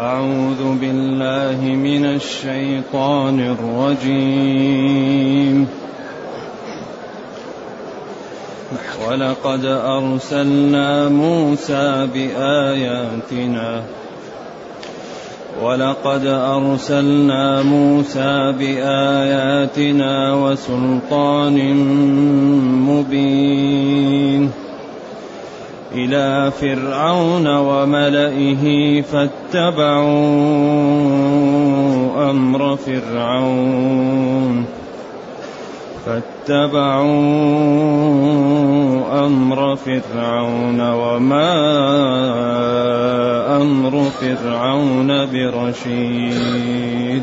أعوذ بالله من الشيطان الرجيم. ولقد أرسلنا موسى بآياتنا. ولقد أرسلنا موسى بآياتنا وسلطان مبين. إلى فرعون وملئه فاتبعوا أمر فرعون. فاتبعوا أمر فرعون وما أمر فرعون برشيد.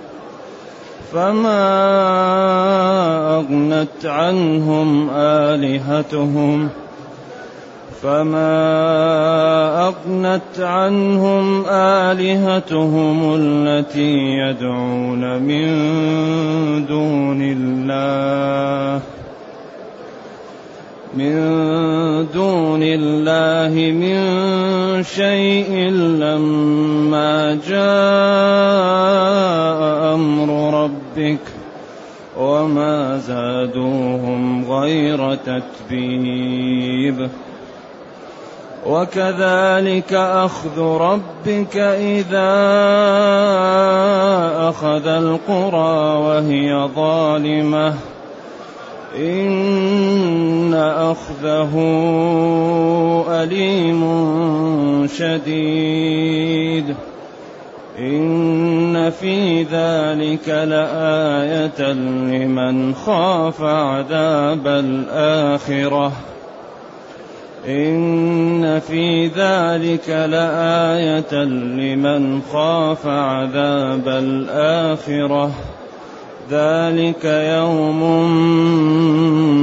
فما أغنت عنهم آلهتهم فما أغنت عنهم آلهتهم التي يدعون من دون الله من دون الله من شيء لما جاء أمر ربك وما زادوهم غير تتبيب. وكذلك أخذ ربك إذا أخذ القرى وهي ظالمة. إن أخذه أليم شديد. إن في ذلك لآية لمن خاف عذاب الآخرة. إن في ذلك لآية لمن خاف عذاب الآخرة. ذلك يوم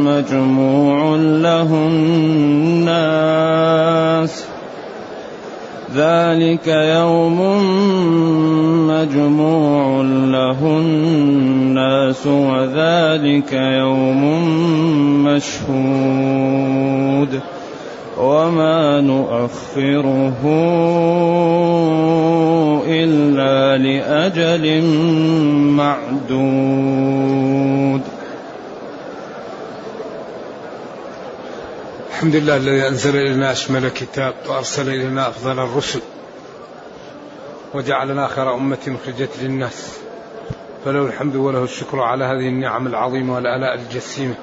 مجموع له الناس. ذلك يوم مجموع له الناس وذلك يوم مشهود وما نؤخره إلا لأجل معدود الحمد لله الذي أنزل إلينا أشمل كتاب وأرسل إلينا أفضل الرسل وجعلنا خير أمة أخرجت للناس. فله الحمد وله الشكر على هذه النعم العظيمة والآلاء الجسيمة.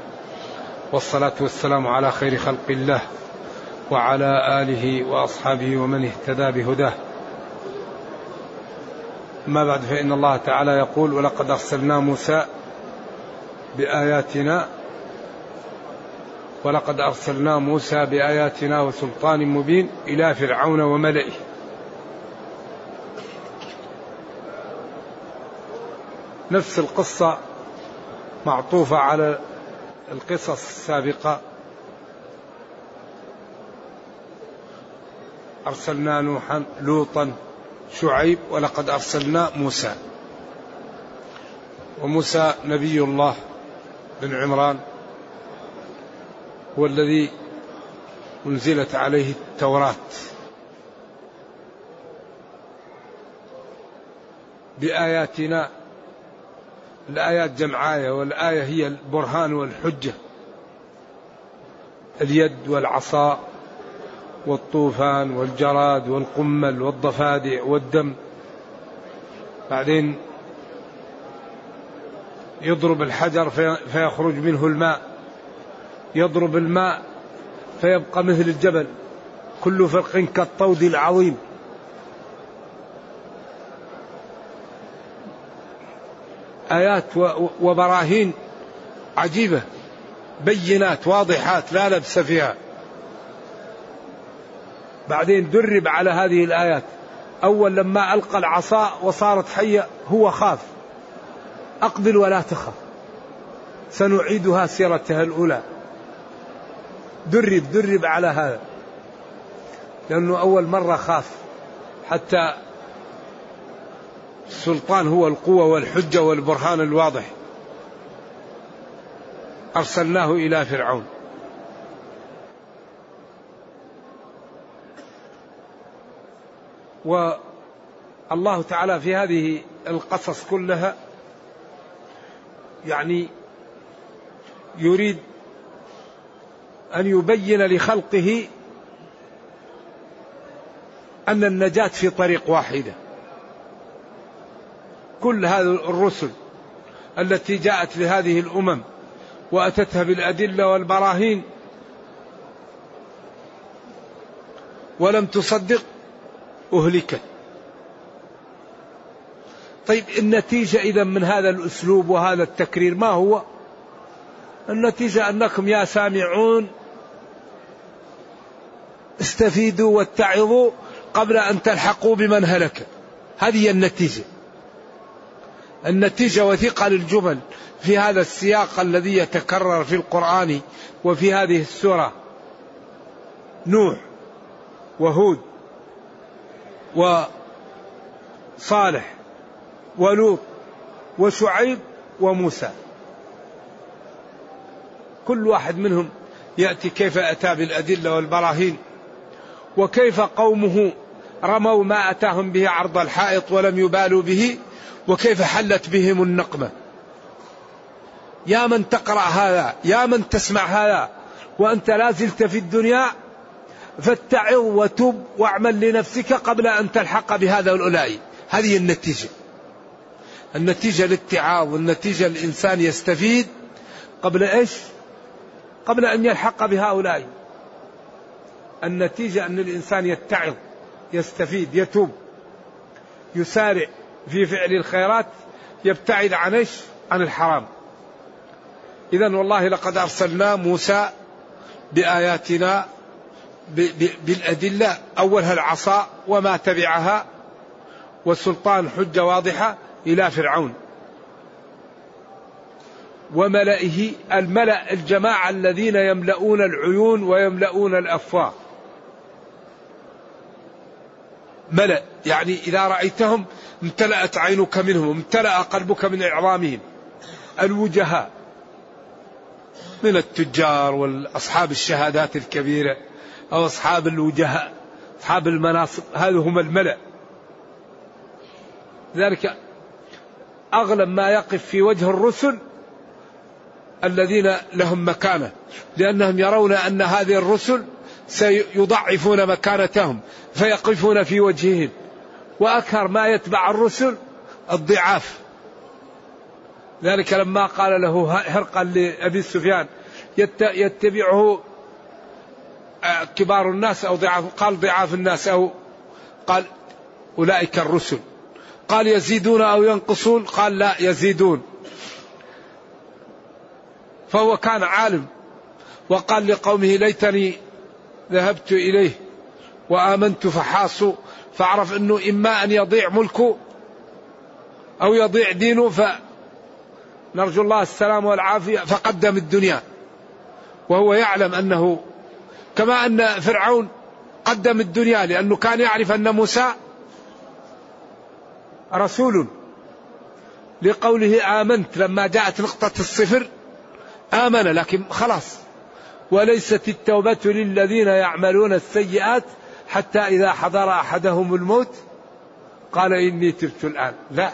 والصلاة والسلام على خير خلق الله وعلى آله وأصحابه ومن اهتدى بهداه. ما بعد فإن الله تعالى يقول ولقد أرسلنا موسى بآياتنا ولقد أرسلنا موسى بآياتنا وسلطان مبين إلى فرعون وملئه. نفس القصة معطوفة على القصص السابقة. أرسلنا نوحا لوطا شعيب ولقد أرسلنا موسى. وموسى نبي الله بن عمران. هو الذي أنزلت عليه التوراة. بآياتنا الآيات جمع آية والآية هي البرهان والحجة. اليد والعصا والطوفان والجراد والقمل والضفادع والدم. بعدين يضرب الحجر فيخرج منه الماء. يضرب الماء فيبقى مثل الجبل كل فرق كالطود العظيم. آيات وبراهين عجيبة بينات واضحات لا لبس فيها. بعدين درب على هذه الآيات. أول لما ألقى العصا وصارت حية هو خاف. أقبل ولا تخف. سنعيدها سيرتها الأولى. درب درب على هذا. لأنه أول مرة خاف. حتى السلطان هو القوة والحجة والبرهان الواضح. أرسلناه إلى فرعون. والله تعالى في هذه القصص كلها يعني يريد أن يبين لخلقه أن النجاة في طريق واحدة. كل هذه الرسل التي جاءت لهذه الأمم وأتتها بالأدلة والبراهين ولم تصدق أهلكت. طيب النتيجة إذا من هذا الأسلوب وهذا التكرير ما هو؟ النتيجة أنكم يا سامعون استفيدوا واتعظوا قبل أن تلحقوا بمن هلك. هذه النتيجة. النتيجة وثيقة للجمل في هذا السياق الذي يتكرر في القرآن وفي هذه السورة. نوح وهود وصالح ولوط وشعيب وموسى. كل واحد منهم يأتي كيف أتى بالأدلة والبراهين. وكيف قومه رموا ما أتاهم به عرض الحائط ولم يبالوا به وكيف حلت بهم النقمة. يا من تقرأ هذا يا من تسمع هذا وأنت لا زلت في الدنيا فاتعظ وتب واعمل لنفسك قبل أن تلحق بهذا الأولئك هذه النتيجة. النتيجة الاتعاظ النتيجة الإنسان يستفيد قبل إيش؟ قبل أن يلحق بهؤلاء. النتيجة أن الإنسان يتعظ يستفيد يتوب يسارع في فعل الخيرات يبتعد عن؟ عن الحرام. إذا والله لقد أرسلنا موسى بآياتنا بالأدلة أولها العصا وما تبعها والسلطان حجة واضحة إلى فرعون وملئه الملأ الجماعة الذين يملؤون العيون ويملؤون الأفواه ملأ. يعني إذا رأيتهم امتلأت عينك منهم امتلأ قلبك من إعظامهم. الوجهاء من التجار والأصحاب الشهادات الكبيرة أو أصحاب الوجهاء أصحاب المناصب هذا هم الملأ. ذلك أغلب ما يقف في وجه الرسل الذين لهم مكانة لأنهم يرون أن هذه الرسل سيضعفون مكانتهم فيقفون في وجههم. وأكثر ما يتبع الرسل الضعاف. ذلك لما قال له هرقل لأبي سفيان يتبعه آه، كبار الناس أو ضعاف قال ضعاف الناس أو قال أولئك الرسل. قال يزيدون أو ينقصون؟ قال لا يزيدون. فهو كان عالم. وقال لقومه ليتني ذهبت إليه وآمنت فحاصوا فاعرف أنه إما أن يضيع ملكه أو يضيع دينه فنرجو الله السلام والعافية فقدم الدنيا. وهو يعلم أنه كما أن فرعون قدم الدنيا لأنه كان يعرف أن موسى رسول. لقوله آمنت لما جاءت نقطة الصفر آمن لكن خلاص. وليست التوبة للذين يعملون السيئات حتى إذا حضر أحدهم الموت قال إني تبت الآن. لا.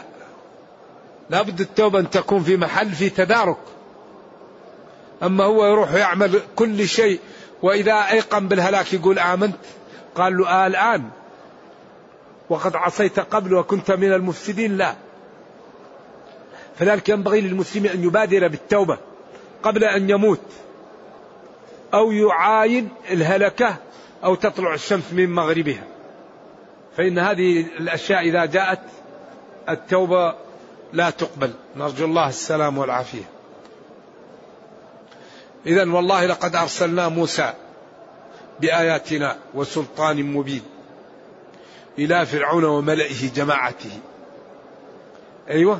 لابد التوبة أن تكون في محل في تدارك. أما هو يروح يعمل كل شيء وإذا أيقن بالهلاك يقول آمنت. قال له آه الآن. وقد عصيت قبل وكنت من المفسدين. لا. فذلك ينبغي للمسلم أن يبادر بالتوبة قبل أن يموت. أو يعاين الهلكة أو تطلع الشمس من مغربها. فإن هذه الأشياء إذا جاءت التوبة لا تقبل. نرجو الله السلام والعافية. إذا والله لقد أرسلنا موسى بآياتنا وسلطان مبين إلى فرعون وملئه جماعته. أيوه.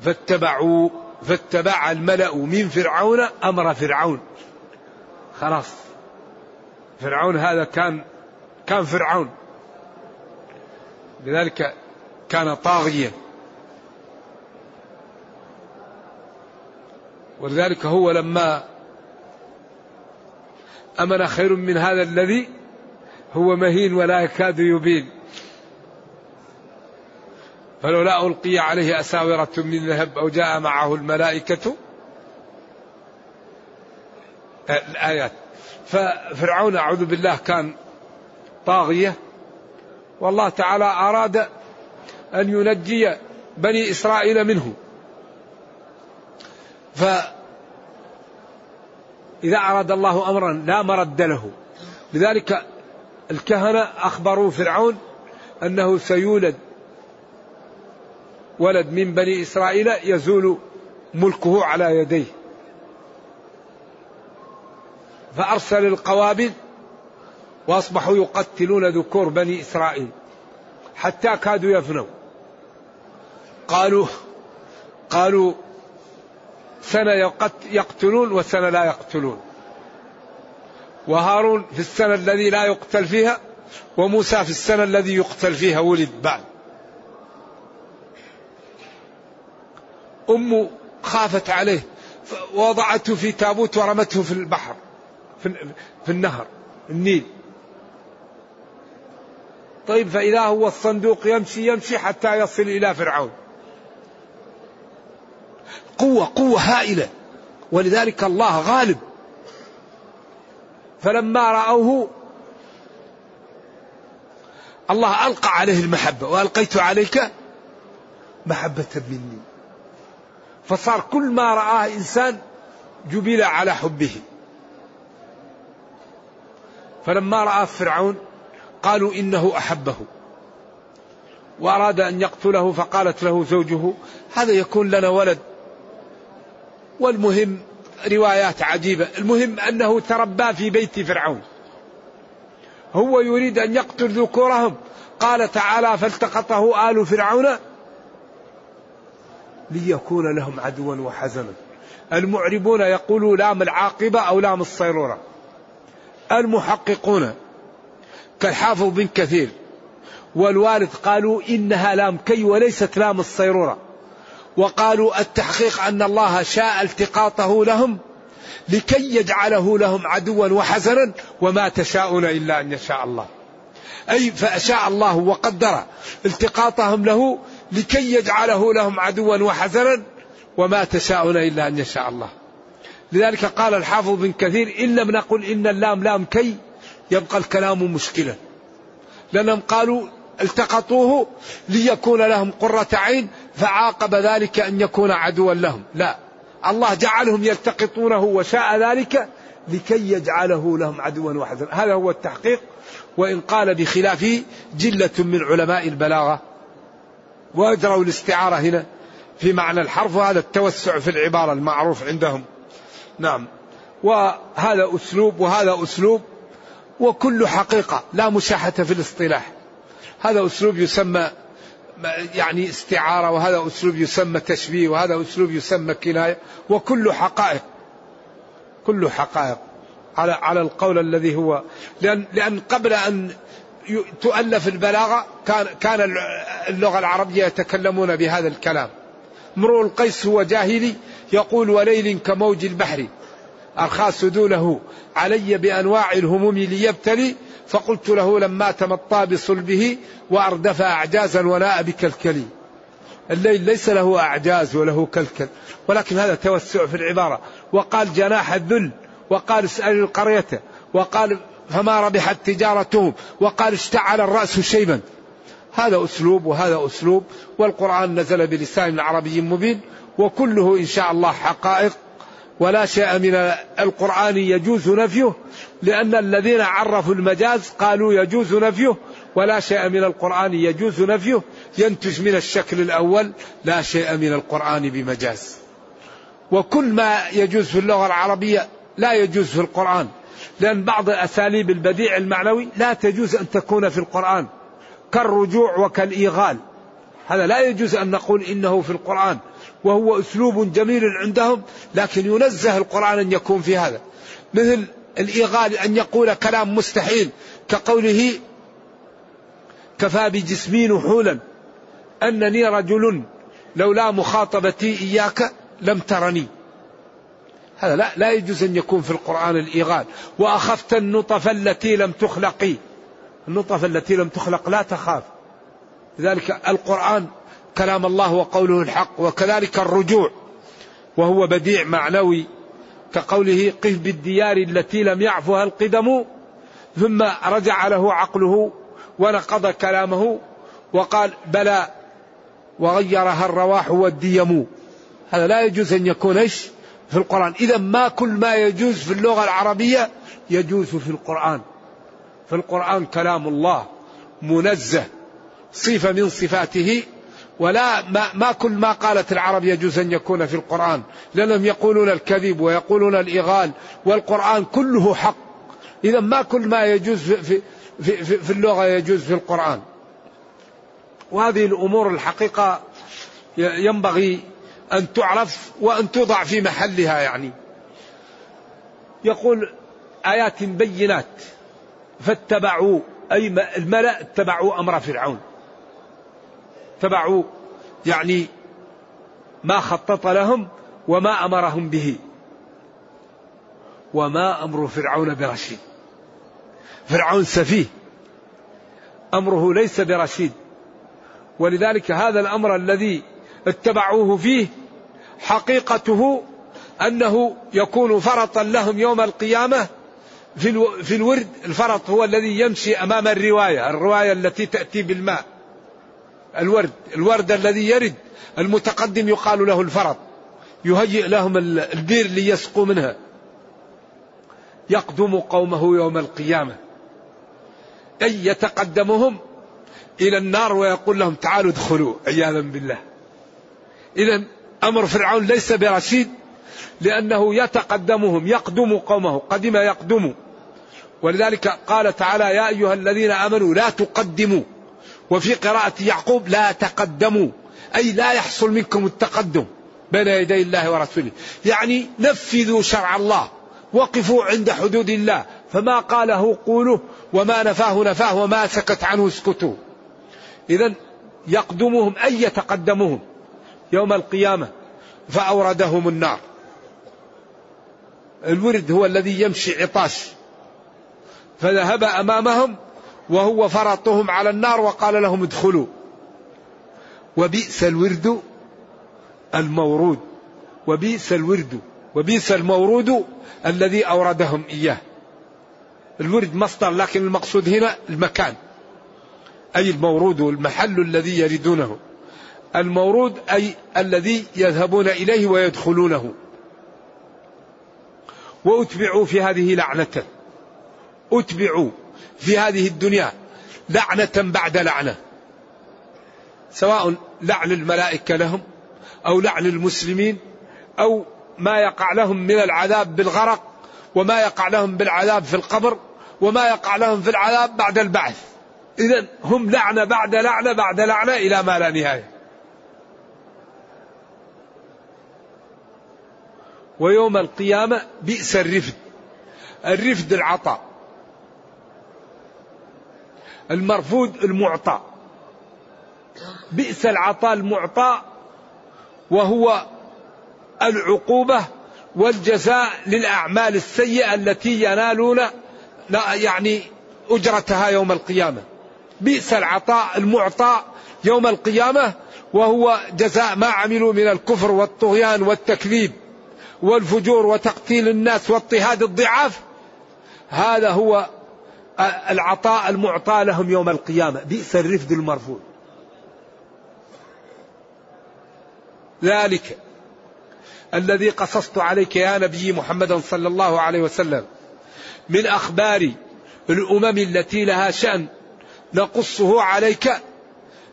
فاتبعوا فاتبع الملأ من فرعون أمر فرعون. خلاص. فرعون هذا كان كان فرعون. لذلك كان طاغيا. ولذلك هو لما أمن خير من هذا الذي هو مهين ولا يكاد يبين. فلولا ألقي عليه أساورة من ذهب أو جاء معه الملائكة. الآيات. ففرعون أعوذ بالله كان طاغية. والله تعالى أراد أن ينجي بني إسرائيل منه. فإذا أراد الله أمرا لا مرد له. لذلك الكهنة أخبروا فرعون أنه سيولد ولد من بني إسرائيل يزول ملكه على يديه. فأرسل القوابل وأصبحوا يقتلون ذكور بني إسرائيل حتى كادوا يفنوا. قالوا قالوا سنة يقتلون وسنة لا يقتلون. وهارون في السنة الذي لا يقتل فيها وموسى في السنة الذي يقتل فيها ولد بعد. أمه خافت عليه ووضعته في تابوت ورمته في البحر في النهر النيل. طيب فإذا هو الصندوق يمشي يمشي حتى يصل إلى فرعون. قوة قوة هائلة. ولذلك الله غالب. فلما رأوه الله ألقى عليه المحبة. وألقيت عليك محبة مني. فصار كل ما رآه إنسان جبل على حبه. فلما رأى فرعون قالوا إنه أحبه. وأراد أن يقتله فقالت له زوجه هذا يكون لنا ولد. والمهم روايات عجيبة. المهم أنه تربى في بيت فرعون. هو يريد أن يقتل ذكورهم. قال تعالى فالتقطه آل فرعون ليكون لهم عدوا وحزنا. المعربون يقولوا لام العاقبة أو لام الصيرورة. المحققون كالحافظ بن كثير والوارث قالوا إنها لام كي وليست لام الصيرورة. وقالوا التحقيق أن الله شاء التقاطه لهم لكي يجعله لهم عدوا وحزنا وما تشاءون إلا أن يشاء الله. أي فأشاء الله وقدر التقاطهم له لكي يجعله لهم عدوا وحزنا وما تشاءون إلا أن يشاء الله. لذلك قال الحافظ بن كثير إن لم نقل إن اللام لام كي يبقى الكلام مشكلا. لأنهم قالوا التقطوه ليكون لهم قرة عين فعاقب ذلك أن يكون عدوا لهم. لا الله جعلهم يلتقطونه وشاء ذلك لكي يجعله لهم عدوا وحزنا هذا هو التحقيق وإن قال بخلافه جلة من علماء البلاغة وأجروا الاستعارة هنا في معنى الحرف وهذا التوسع في العبارة المعروف عندهم. نعم. وهذا أسلوب وهذا أسلوب وكل حقيقة لا مشاحة في الاصطلاح. هذا أسلوب يسمى يعني استعارة وهذا أسلوب يسمى تشبيه وهذا أسلوب يسمى كناية وكل حقائق كل حقائق على على القول الذي هو. لأن لأن قبل أن تؤلف البلاغة كان كان اللغة العربية يتكلمون بهذا الكلام. امرؤ القيس هو جاهلي يقول وليل كموج البحر أرخى سدوله علي بأنواع الهموم ليبتلي فقلت له لما تمطى بصلبه وأردف أعجازا وناء بكلكلي. الليل ليس له أعجاز وله كلكل ولكن هذا توسع في العبارة. وقال جناح الذل. وقال اسأل القرية. وقال فما ربحت تجارتهم وقال اشتعل الرأس شيبا. هذا أسلوب وهذا أسلوب والقرآن نزل بلسان عربي مبين وكله إن شاء الله حقائق ولا شيء من القرآن يجوز نفيه لأن الذين عرفوا المجاز قالوا يجوز نفيه ولا شيء من القرآن يجوز نفيه. ينتج من الشكل الأول لا شيء من القرآن بمجاز. وكل ما يجوز في اللغة العربية لا يجوز في القرآن. لأن بعض أساليب البديع المعنوي لا تجوز أن تكون في القرآن كالرجوع وكالإيغال. هذا لا يجوز أن نقول إنه في القرآن وهو أسلوب جميل عندهم لكن ينزه القرآن أن يكون في هذا. مثل الإيغال أن يقول كلام مستحيل كقوله كفى بجسمي نحولا أنني رجل لولا مخاطبتي إياك لم ترني. هذا لا لا يجوز أن يكون في القرآن الإيغال. وأخفت النطف التي لم تخلقي النطف التي لم تخلق لا تخاف. لذلك القرآن كلام الله وقوله الحق وكذلك الرجوع. وهو بديع معنوي. كقوله قف بالديار التي لم يعفها القدم. ثم رجع له عقله ونقض كلامه وقال بلى وغيرها الرواح والديم. هذا لا يجوز أن يكون إيش؟ في القرآن. إذا ما كل ما يجوز في اللغة العربية يجوز في القرآن. في القرآن كلام الله منزه صفة من صفاته ولا ما, ما كل ما قالت العرب يجوز أن يكون في القرآن. لأنهم يقولون الكذب ويقولون الإغال والقرآن كله حق. إذا ما كل ما يجوز في, في, في, في اللغة يجوز في القرآن. وهذه الأمور الحقيقة ينبغي أن تعرف وأن توضع في محلها يعني. يقول آيات بينات. فاتبعوا أي الملأ اتبعوا أمر فرعون. اتبعوا يعني ما خطط لهم وما أمرهم به. وما أمر فرعون برشيد. فرعون سفيه. أمره ليس برشيد. ولذلك هذا الأمر الذي اتبعوه فيه حقيقته أنه يكون فرطا لهم يوم القيامة في في الورد الفرط هو الذي يمشي أمام الرواية الرواية التي تأتي بالماء الورد الورد الذي يرد المتقدم يقال له الفرط يهيئ لهم البير ليسقوا منها. يقدم قومه يوم القيامة. أي يتقدمهم إلى النار ويقول لهم تعالوا ادخلوا عياذا بالله. إذا أمر فرعون ليس برشيد لأنه يتقدمهم يقدم قومه قدم يقدم. ولذلك قال تعالى يا أيها الذين آمنوا لا تقدموا. وفي قراءة يعقوب لا تقدموا. أي لا يحصل منكم التقدم بين يدي الله ورسوله. يعني نفذوا شرع الله وقفوا عند حدود الله. فما قاله قولوا وما نفاه نفاه وما سكت عنه اسكتوا. إذا يقدمهم أي يتقدمهم. يوم القيامة فأوردهم النار. الورد هو الذي يمشي عطاش. فذهب أمامهم وهو فرطهم على النار وقال لهم ادخلوا. وبئس الورد المورود. وبئس الورد. وبئس المورود الذي أوردهم إياه. الورد مصدر لكن المقصود هنا المكان. أي المورود المحل الذي يردونه المورود أي الذي يذهبون إليه ويدخلونه. وأتبعوا في هذه لعنة. أتبعوا في هذه الدنيا لعنة بعد لعنة. سواء لعن الملائكة لهم أو لعن المسلمين أو ما يقع لهم من العذاب بالغرق وما يقع لهم بالعذاب في القبر وما يقع لهم في العذاب بعد البعث. إذا هم لعنة بعد لعنة بعد لعنة إلى ما لا نهاية. ويوم القيامة بئس الرفد. الرفد العطاء. المرفوض المعطى. بئس العطاء المعطى وهو العقوبة والجزاء للأعمال السيئة التي ينالون لا يعني أجرتها يوم القيامة. بئس العطاء المعطى يوم القيامة وهو جزاء ما عملوا من الكفر والطغيان والتكذيب. والفجور وتقتيل الناس واضطهاد الضعاف هذا هو العطاء المعطى لهم يوم القيامة. بئس الرفد المرفوض. ذلك الذي قصصت عليك يا نبي محمد صلى الله عليه وسلم من أخبار الأمم التي لها شأن نقصه عليك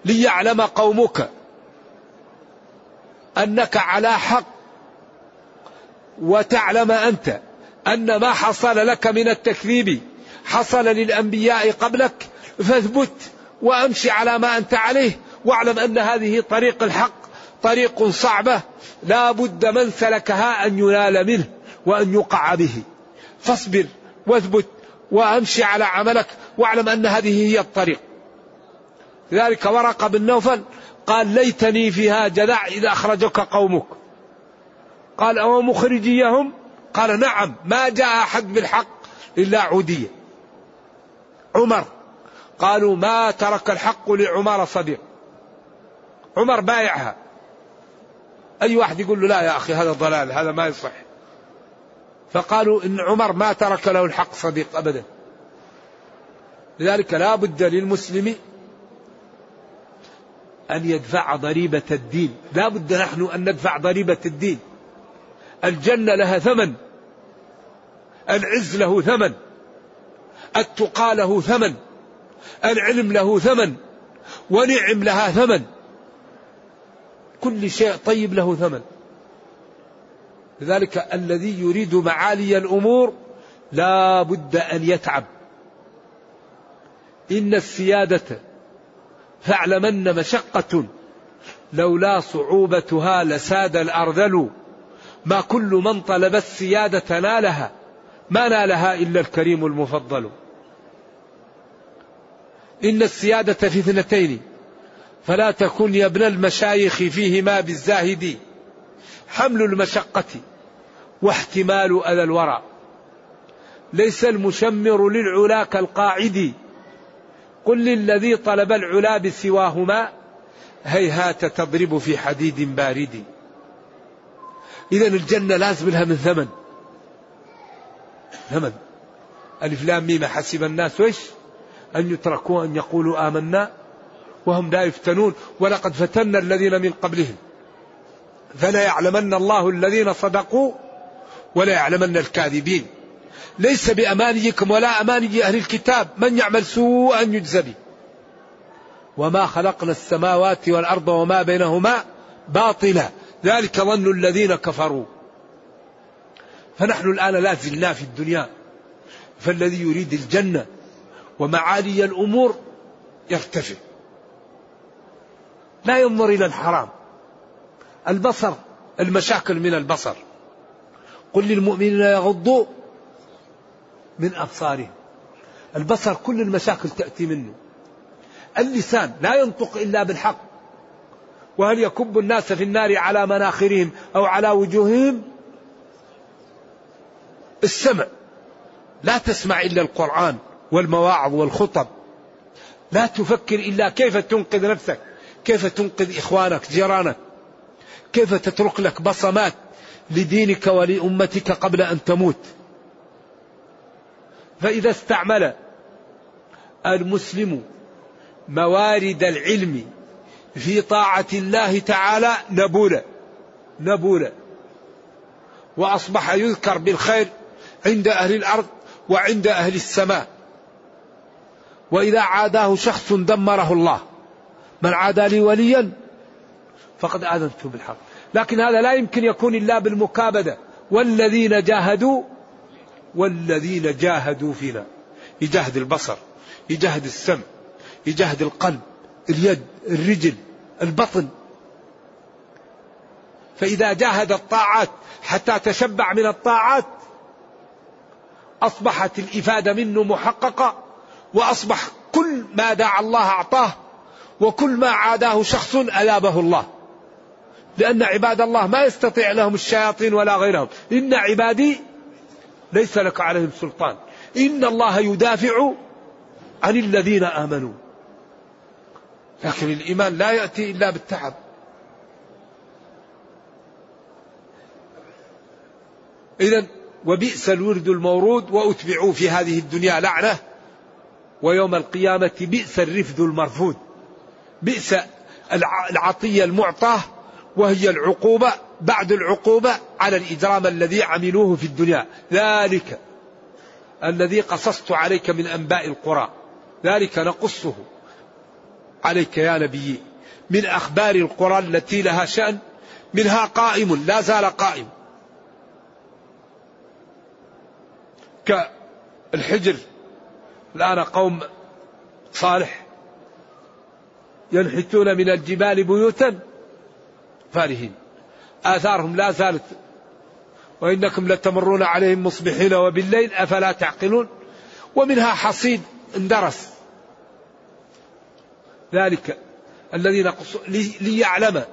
ليعلم قومك أنك على حق وتعلم أنت أن ما حصل لك من التكذيب حصل للأنبياء قبلك فاثبت وأمشي على ما أنت عليه واعلم أن هذه طريق الحق طريق صعبة لا بد من سلكها أن ينال منه وأن يقع به فاصبر واثبت وامشي على عملك واعلم أن هذه هي الطريق. لذلك ورقه بن نوفل قال ليتني فيها جذع اذا أخرجك قومك. قال أو مخرجيهم؟ قال نعم ما جاء أحد بالحق إلا عوديه. عمر قالوا ما ترك الحق لعمر صديق. عمر بايعها. أي واحد يقول له لا يا أخي هذا ضلال هذا ما يصح. فقالوا إن عمر ما ترك له الحق صديق أبدا لذلك لا بد للمسلم أن يدفع ضريبة الدين لا بد نحن أن ندفع ضريبة الدين الجنة لها ثمن. العز له ثمن. التقى له ثمن. العلم له ثمن. ونعم لها ثمن. كل شيء طيب له ثمن. لذلك الذي يريد معالي الأمور لا بد أن يتعب. إن السيادة فاعلمن مشقة لولا صعوبتها لساد الأرذل. ما كل من طلب السيادة نالها ما نالها إلا الكريم المفضل. إن السيادة في اثنتين فلا تكن يا ابن المشايخ فيهما بالزاهدين حمل المشقة واحتمال أذى الورى. ليس المشمر للعلا كالقاعد. قل للذي طلب العلا بسواهما هيهات تضرب في حديد بارد. إذا الجنة لازم لها من ثمن. ثمن. ألف لام ميم حسب الناس وإيش أن يتركوا أن يقولوا آمنا وهم لا يفتنون. ولقد فتنا الذين من قبلهم. فلا يعلمن الله الذين صدقوا ولا يعلمن الكاذبين. ليس بأمانيكم ولا أماني أهل الكتاب من يعمل سوءا يجزى به وما خلقنا السماوات والأرض وما بينهما باطلا. ذلك ظن الذين كفروا. فنحن الآن لا زلنا في الدنيا فالذي يريد الجنة ومعالي الأمور يرتفع. لا ينظر إلى الحرام البصر المشاكل من البصر. قل للمؤمنين يغضوا من أبصارهم. البصر كل المشاكل تأتي منه. اللسان لا ينطق إلا بالحق. وهل يكب الناس في النار على مناخرهم أو على وجوههم؟ السمع. لا تسمع إلا القرآن والمواعظ والخطب. لا تفكر إلا كيف تنقذ نفسك كيف تنقذ إخوانك جيرانك كيف تترك لك بصمات لدينك ولأمتك قبل أن تموت. فإذا استعمل المسلم موارد العلم في طاعة الله تعالى نبولا نبولا وأصبح يذكر بالخير عند أهل الأرض وعند أهل السماء. وإذا عاداه شخص دمره الله من عادى لي وليا فقد آذنته بالحق. لكن هذا لا يمكن يكون إلا بالمكابدة. والذين جاهدوا والذين جاهدوا فينا. يجاهد البصر يجاهد السمع يجاهد القلب. اليد الرجل البطن. فإذا جاهد الطاعات حتى تشبع من الطاعات أصبحت الإفادة منه محققة وأصبح كل ما دعا الله أعطاه وكل ما عاداه شخص أذابه الله. لأن عباد الله ما يستطيع لهم الشياطين ولا غيرهم. إن عبادي ليس لك عليهم سلطان. إن الله يدافع عن الذين آمنوا. لكن الإيمان لا يأتي إلا بالتعب. إذا وبئس الورد المورود وأتبعوا في هذه الدنيا لعنة ويوم القيامة بئس الرفد المرفود. بئس العطية المعطاة وهي العقوبة بعد العقوبة على الإجرام الذي عملوه في الدنيا. ذلك الذي قصصت عليك من أنباء القرى. ذلك نقصه. عليك يا نبي. من أخبار القرى التي لها شأن منها قائم لا زال قائم. كالحجر الآن قوم صالح ينحتون من الجبال بيوتا فارهين. آثارهم لا زالت. وإنكم لتمرون عليهم مصبحين وبالليل أفلا تعقلون؟ ومنها حصيد اندرس. ذلك الذي نقص ليعلم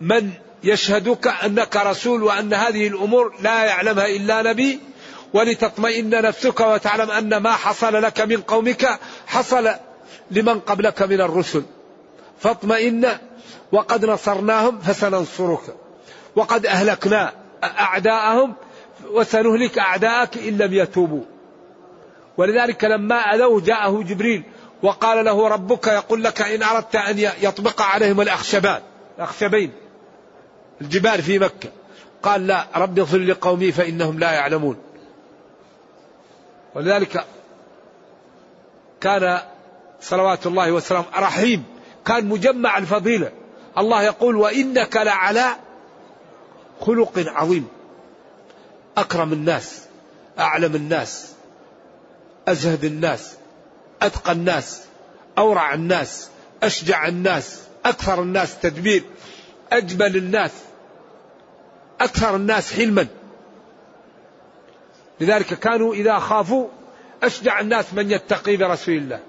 من يشهدك أنك رسول وأن هذه الأمور لا يعلمها إلا نبي ولتطمئن نفسك وتعلم أن ما حصل لك من قومك حصل لمن قبلك من الرسل. فاطمئن وقد نصرناهم فسننصرك وقد أهلكنا أعداءهم وسنهلك أعداءك إن لم يتوبوا. ولذلك لما أذوه جاءه جبريل وقال له ربك يقول لك إن أردت أن يطبق عليهم الأخشبان. الأخشبين. الجبال في مكة. قال لا رب اغفر لقومي فإنهم لا يعلمون. ولذلك كان صلوات الله وسلامه رحيم. كان مجمع الفضيلة. الله يقول وإنك لعلى خلق عظيم. أكرم الناس أعلم الناس أزهد الناس. أتقى الناس أورع الناس أشجع الناس أكثر الناس تدبير أجمل الناس أكثر الناس حلما. لذلك كانوا إذا خافوا أشجع الناس من يتقي برسول الله.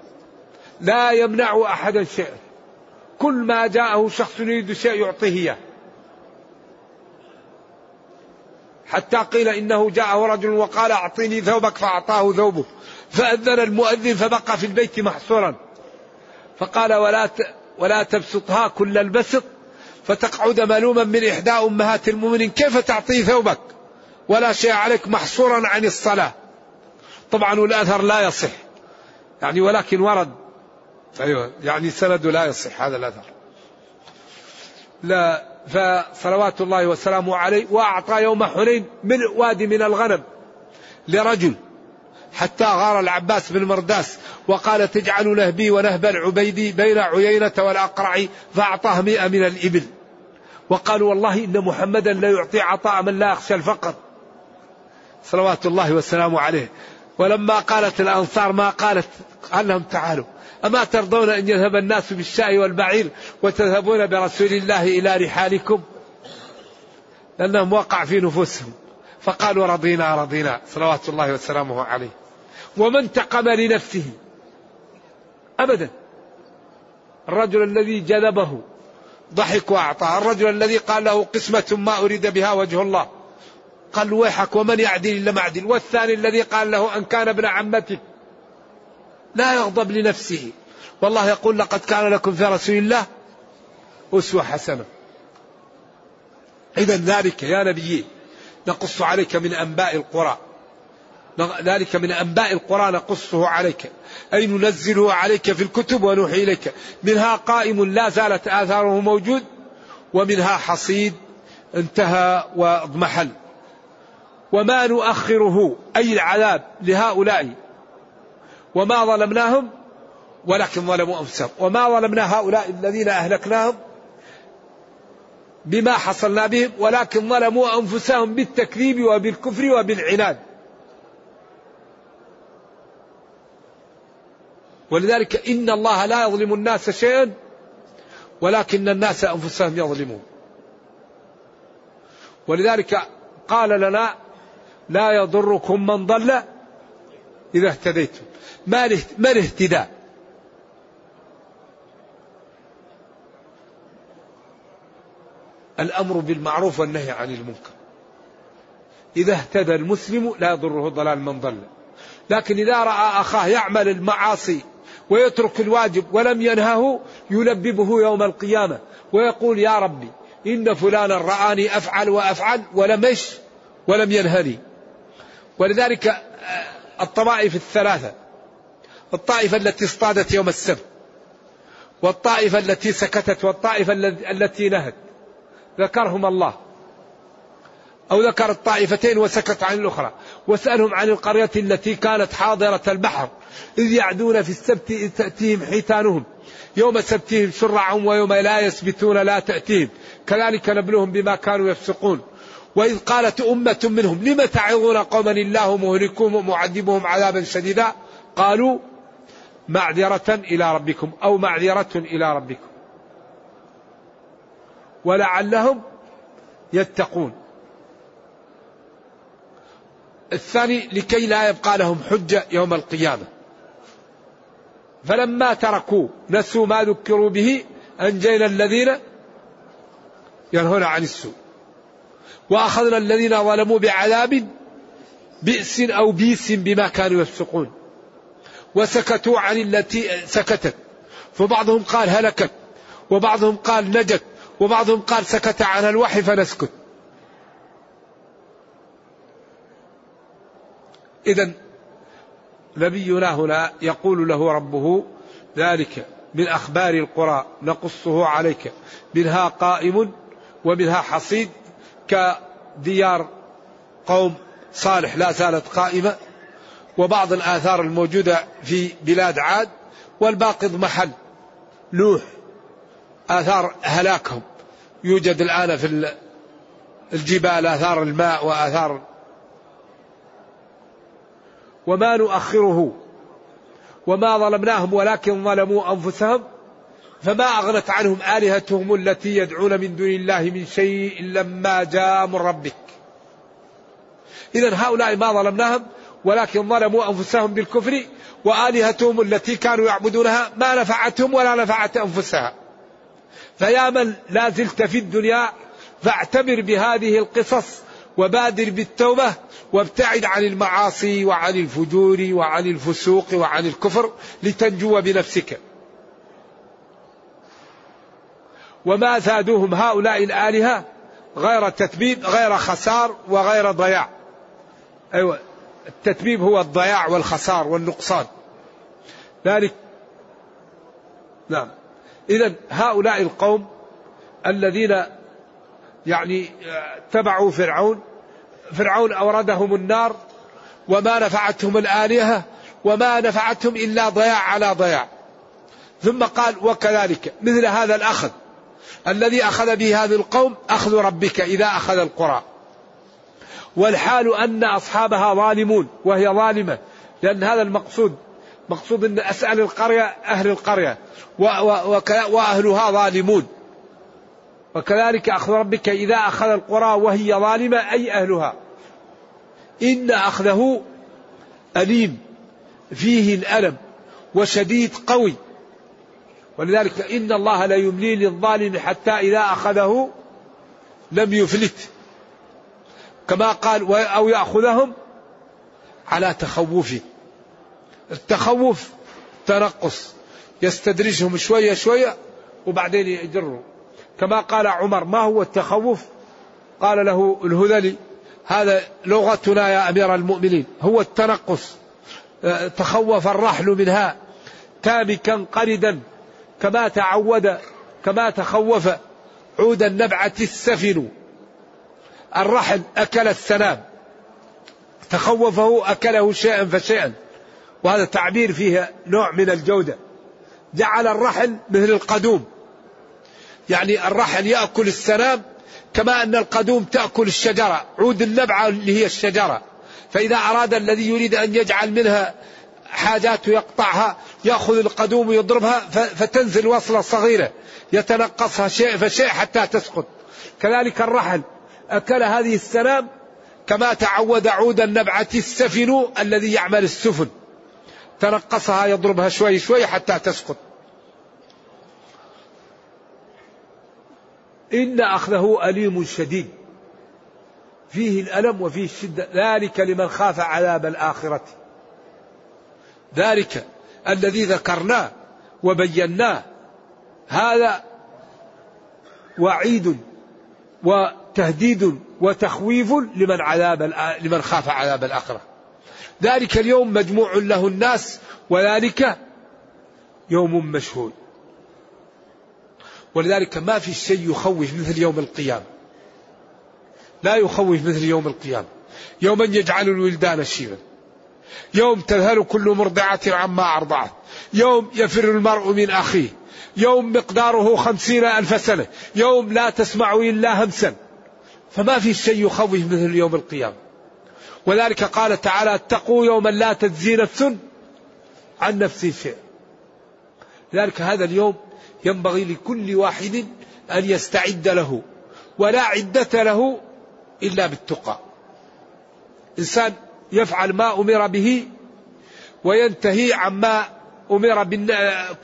لا يمنع أحدا شيئا. كل ما جاءه شخص يريد شيء يعطيه إياه. حتى قيل إنه جاءه رجل وقال أعطيني ثوبك فأعطاه ثوبه. فأذن المؤذن فبقى في البيت محصورا. فقال ولا ولا تبسطها كل البسط فتقعد ملوما من إحدى أمهات المؤمنين كيف تعطي ثوبك؟ ولا شيء عليك محصورا عن الصلاة. طبعا الأثر لا يصح. يعني ولكن ورد. أيوة يعني سند لا يصح هذا الأثر. لا فصلوات الله وسلامه عليه وأعطى يوم حنين من وادي من الغنم لرجل. حتى غار العباس بن مرداس وقال تجعل نهبي ونهب العبيدي بين عيينة والأقرع فأعطاه مئة من الإبل. وقالوا والله إن محمدا لا يعطي عطاء من لا يخشى الفقر. صلوات الله وسلامه عليه. ولما قالت الأنصار ما قالت قال لهم تعالوا أما ترضون أن يذهب الناس بالشاء والبعير وتذهبون برسول الله إلى رحالكم؟ لأنهم وقع في نفوسهم. فقالوا رضينا رضينا. صلوات الله وسلامه عليه. وما انتقم لنفسه. أبدا. الرجل الذي جذبه ضحك وأعطاه الرجل الذي قال له قسمة ما أريد بها وجه الله. قال ويحك ومن يعدل إلا معدل والثاني الذي قال له أن كان ابن عمتك لا يغضب لنفسه. والله يقول لقد كان لكم في رسول الله أسوة حسنة. إذا ذلك يا نبي نقص عليك من أنباء القرى. ذلك من أنباء القرى نقصه عليك. أي ننزله عليك في الكتب ونوحي إليك. منها قائم لا زالت آثاره موجود ومنها حصيد انتهى واضمحل. وما نؤخره أي العذاب لهؤلاء. وما ظلمناهم ولكن ظلموا أنفسهم. وما ظلمنا هؤلاء الذين أهلكناهم بما حصلنا بهم ولكن ظلموا أنفسهم بالتكذيب وبالكفر وبالعناد. ولذلك إن الله لا يظلم الناس شيئا ولكن الناس أنفسهم يظلمون. ولذلك قال لنا لا يضركم من ضل إذا اهتديتم. ما الاهتداء؟ الأمر بالمعروف والنهي عن المنكر. إذا اهتدى المسلم لا يضره ضلال من ضل. لكن إذا رأى أخاه يعمل المعاصي ويترك الواجب ولم ينهه يلببه يوم القيامة. ويقول يا ربي إن فلانا رآني أفعل وأفعل ولم إيش ولم ينهني. ولذلك آه، الطوائف الثلاثة. الطائفة التي اصطادت يوم السبت. والطائفة التي سكتت. والطائفة التي نهت. ذكرهم الله. أو ذكر الطائفتين وسكت عن الأخرى. واسألهم عن القرية التي كانت حاضرة البحر. إذ يعدون في السبت إذ تأتيهم حيتانهم. يوم سبتهم شرعا ويوم لا يسبتون لا تأتيهم. كذلك نبلوهم بما كانوا يفسقون. وإذ قالت أمة منهم لم تعظون قوما الله مهلكهم ومعذبهم عذابا شديدا؟ قالوا معذرة إلى ربكم أو معذرة إلى ربكم. ولعلهم يتقون. الثاني لكي لا يبقى لهم حجة يوم القيامة. فلما تركوا نسوا ما ذكروا به أنجينا الذين ينهون عن السوء. وأخذنا الذين ظلموا بعذاب بئس أو بيس بما كانوا يفسقون. وسكتوا عن التي سكتت. فبعضهم قال هلكت وبعضهم قال نجت وبعضهم قال سكت عنها الوحي فنسكت. إذا نبينا هنا يقول له ربه ذلك من أخبار القرى نقصه عليك منها قائم ومنها حصيد كديار قوم صالح لا زالت قائمة وبعض الآثار الموجودة في بلاد عاد والباقي محل لوح آثار هلاكهم. يوجد الآن في الجبال آثار الماء وآثار وما نؤخره وما ظلمناهم ولكن ظلموا أنفسهم فما أغنت عنهم آلهتهم التي يدعون من دون الله من شيء لما جاء من ربك. إذا هؤلاء ما ظلمناهم ولكن ظلموا أنفسهم بالكفر وآلهتهم التي كانوا يعبدونها ما نفعتهم ولا نفعت أنفسها. فيا من لا زلت في الدنيا فاعتبر بهذه القصص وبادر بالتوبة وابتعد عن المعاصي وعن الفجور وعن الفسوق وعن الكفر لتنجو بنفسك. وما زادوهم هؤلاء الآلهة غير تتبيب غير خسار وغير ضياع. أيوة التتبيب هو الضياع والخسار والنقصان. ذلك نعم. إذا هؤلاء القوم الذين يعني تبعوا فرعون. فرعون أوردهم النار وما نفعتهم الآلهة وما نفعتهم إلا ضياع على ضياع. ثم قال وكذلك مثل هذا الأخذ الذي أخذ به هذا القوم أخذ ربك إذا أخذ القرى. والحال أن أصحابها ظالمون وهي ظالمة لأن هذا المقصود مقصود أن أسأل القرية أهل القرية وأهلها ظالمون. وكذلك أخذ ربك إذا أخذ القرى وهي ظالمة أي أهلها. إن أخذه أليم فيه الألم وشديد قوي. ولذلك إن الله لا يملي للظالم حتى إذا أخذه لم يفلت. كما قال أو يأخذهم على تخوف. التخوف تنقص يستدرجهم شوية شوية وبعدين يجروا. كما قال عمر ما هو التخوف؟ قال له الهذلي هذا لغتنا يا أمير المؤمنين هو التنقص. آه، تخوف الرحل منها تامكا قردا كما تعود كما تخوف عود النبعة السفن الرحل أكل السنام. تخوفه أكله شيئا فشيئا. وهذا تعبير فيه نوع من الجودة. جعل الرحل مثل القدوم. يعني الرحل يأكل السنام كما أن القدوم تأكل الشجرة. عود النبعة اللي هي الشجرة. فإذا أراد الذي يريد أن يجعل منها حاجات يقطعها يأخذ القدوم ويضربها فتنزل وصلة صغيرة. يتنقصها شيء فشيء حتى تسقط. كذلك الرحل. أكل هذه السنام كما تعود عود النبعة السفن الذي يعمل السفن. تنقصها يضربها شوي شوي حتى تسقط. إن أخذه أليم شديد. فيه الألم وفيه الشدة. ذلك لمن خاف عذاب الآخرة. ذلك الذي ذكرناه وبيناه. هذا وعيد وتهديد وتخويف لمن عذاب لمن خاف عذاب الآخرة. ذلك اليوم مجموع له الناس وذلك يوم مشهود. ولذلك ما في شيء يخوف مثل يوم القيامة. لا يخوف مثل يوم القيامة. يوما يجعل الولدان شيبا. يوم تذهل كل مرضعة عما أرضعت. يوم يفر المرء من أخيه. يوم مقداره خمسين ألف سنة. يوم لا تسمع إلا همسا. فما في شيء يخوف مثل يوم القيامة. وذلك قال تعالى اتقوا يوما لا تجزي نفس عن نفس شيء. لذلك هذا اليوم ينبغي لكل واحد أن يستعد له ولا عدة له إلا بالتقى. إنسان يفعل ما أمر به وينتهي عما أمر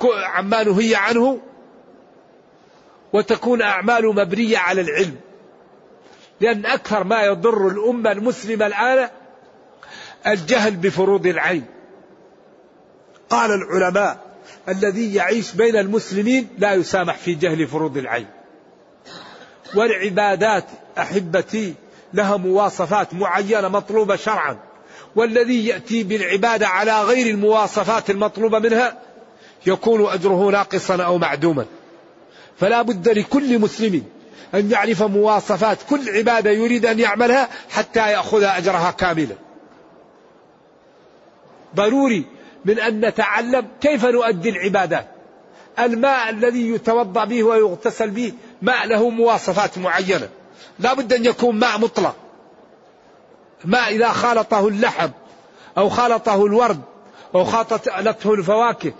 عما نهي عنه وتكون أعماله مبنية على العلم. لأن أكثر ما يضر الأمة المسلمة الآن الجهل بفروض العين. قال العلماء الذي يعيش بين المسلمين لا يسامح في جهل فروض العين. والعبادات أحبتي لها مواصفات معينة مطلوبة شرعا. والذي يأتي بالعبادة على غير المواصفات المطلوبة منها يكون أجره ناقصا أو معدوما. فلا بد لكل مسلم أن يعرف مواصفات كل عبادة يريد أن يعملها حتى يأخذ أجرها كاملا. ضروري من أن نتعلم كيف نؤدي العبادات. الماء الذي يتوضأ به ويغتسل به ماء له مواصفات معينة. لا بد أن يكون ماء مطلق. ماء إذا خالطه اللحم أو خالطه الورد أو خالطته الفواكه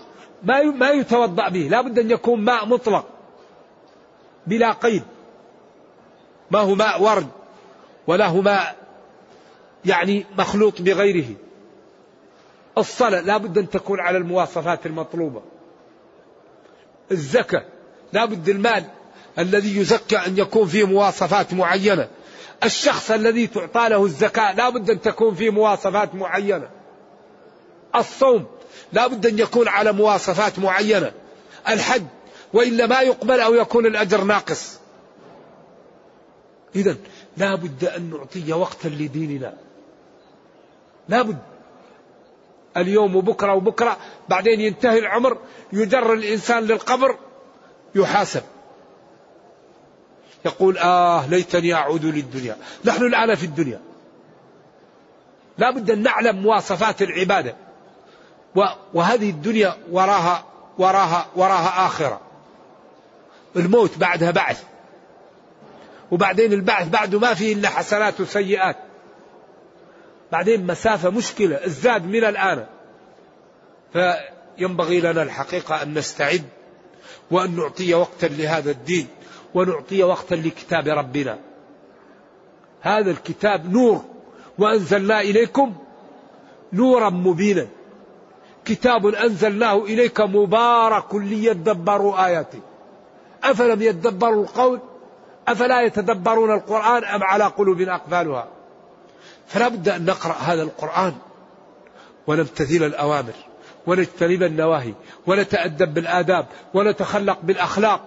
ما ما يتوضأ به. لا بد أن يكون ماء مطلق. بلا قيد. ما هو ماء ورد ولا هو ماء يعني مخلوط بغيره. الصلاة لا بد أن تكون على المواصفات المطلوبة. الزكاة لا بد المال الذي يزكى أن يكون فيه مواصفات معينة. الشخص الذي تعطى له الزكاة لا بد أن تكون فيه مواصفات معينة. الصوم لا بد أن يكون على مواصفات معينة. الحج وإلا ما يقبل أو يكون الأجر ناقص. إذا لا بد أن نعطي وقتا لديننا. لا بد. اليوم وبكرة وبكرة بعدين ينتهي العمر يجر الإنسان للقبر يحاسب. يقول آه ليتني أعود للدنيا. نحن الآن في الدنيا. لا بد أن نعلم مواصفات العبادة. وهذه الدنيا وراها وراها وراها آخرة. الموت بعدها بعث. وبعدين البعث بعده ما فيه إلا حسنات وسيئات. بعدين مسافة مشكلة الزاد من الآن. فينبغي لنا الحقيقة أن نستعد وأن نعطي وقتا لهذا الدين ونعطي وقتا لكتاب ربنا. هذا الكتاب نور وأنزلنا إليكم نورا مبينا. كتاب أنزلناه إليك مبارك ليدبروا آياته. أفلم يدبروا القول؟ أفلا يتدبرون القرآن أم على قلوب أقفالها؟ فلا بد أن نقرأ هذا القرآن ونمتثل الأوامر ونجتنب النواهي ونتأدب بالآداب ونتخلق بالأخلاق.